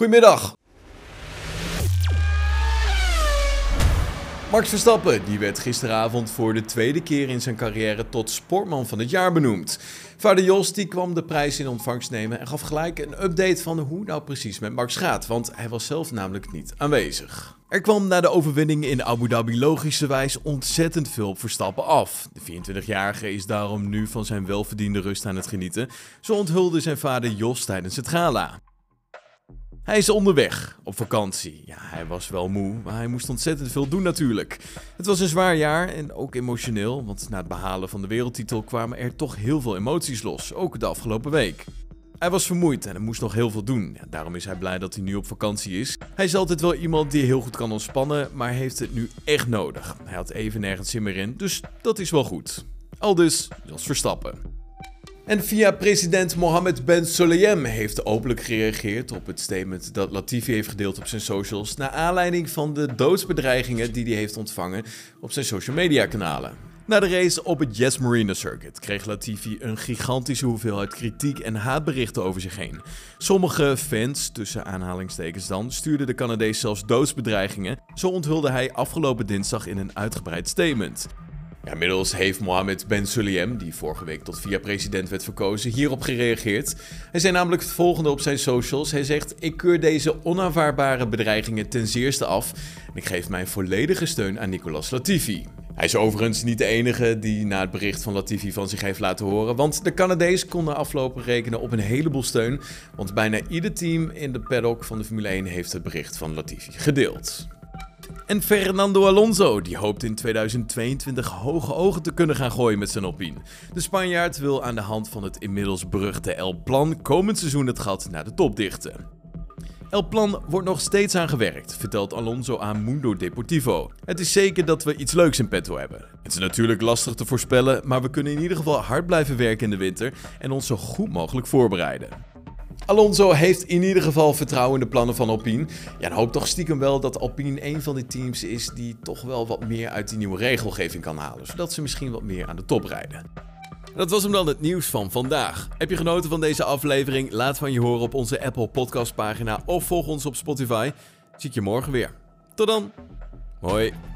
Goedemiddag. Max Verstappen die werd gisteravond voor de tweede keer in zijn carrière tot sportman van het jaar benoemd. Vader Jos die kwam de prijs in ontvangst nemen en gaf gelijk een update van hoe nou precies met Max gaat, want hij was zelf namelijk niet aanwezig. Er kwam na de overwinning in Abu Dhabi logischerwijs ontzettend veel op Verstappen af. De 24-jarige is daarom nu van zijn welverdiende rust aan het genieten, zo onthulde zijn vader Jos tijdens het gala. Hij is onderweg op vakantie. Ja, hij was wel moe, maar hij moest ontzettend veel doen natuurlijk. Het was een zwaar jaar en ook emotioneel, want na het behalen van de wereldtitel kwamen er toch heel veel emoties los, ook de afgelopen week. Hij was vermoeid en hij moest nog heel veel doen. Ja, daarom is hij blij dat hij nu op vakantie is. Hij is altijd wel iemand die heel goed kan ontspannen, maar heeft het nu echt nodig. Hij had even nergens zin meer in, dus dat is wel goed. Al dus, Jos Verstappen. En via president Mohammed Ben Sulayem heeft openlijk gereageerd op het statement dat Latifi heeft gedeeld op zijn socials. Naar aanleiding van de doodsbedreigingen die hij heeft ontvangen op zijn social media kanalen. Na de race op het Yes Marina Circuit kreeg Latifi een gigantische hoeveelheid kritiek en haatberichten over zich heen. Sommige fans, tussen aanhalingstekens dan, stuurden de Canadees zelfs doodsbedreigingen. Zo onthulde hij afgelopen dinsdag in een uitgebreid statement. Ja, inmiddels heeft Mohammed Ben Sulayem, die vorige week tot via president werd verkozen, hierop gereageerd. Hij zei namelijk het volgende op zijn socials. Hij zegt: Ik keur deze onaanvaardbare bedreigingen ten zeerste af en ik geef mijn volledige steun aan Nicolas Latifi. Hij is overigens niet de enige die na het bericht van Latifi van zich heeft laten horen, want de Canadees konden aflopen rekenen op een heleboel steun, want bijna ieder team in de paddock van de Formule 1 heeft het bericht van Latifi gedeeld. En Fernando Alonso, die hoopt in 2022 hoge ogen te kunnen gaan gooien met zijn Alpine. De Spanjaard wil aan de hand van het inmiddels beruchte El Plan komend seizoen het gat naar de top dichten. El Plan wordt nog steeds aan gewerkt, vertelt Alonso aan Mundo Deportivo. Het is zeker dat we iets leuks in petto hebben. Het is natuurlijk lastig te voorspellen, maar we kunnen in ieder geval hard blijven werken in de winter en ons zo goed mogelijk voorbereiden. Alonso heeft in ieder geval vertrouwen in de plannen van Alpine. Ja, en hoopt toch stiekem wel dat Alpine een van die teams is die toch wel wat meer uit die nieuwe regelgeving kan halen. Zodat ze misschien wat meer aan de top rijden. Dat was hem dan het nieuws van vandaag. Heb je genoten van deze aflevering? Laat van je horen op onze Apple Podcast pagina of volg ons op Spotify. Zie ik je morgen weer. Tot dan. Hoi.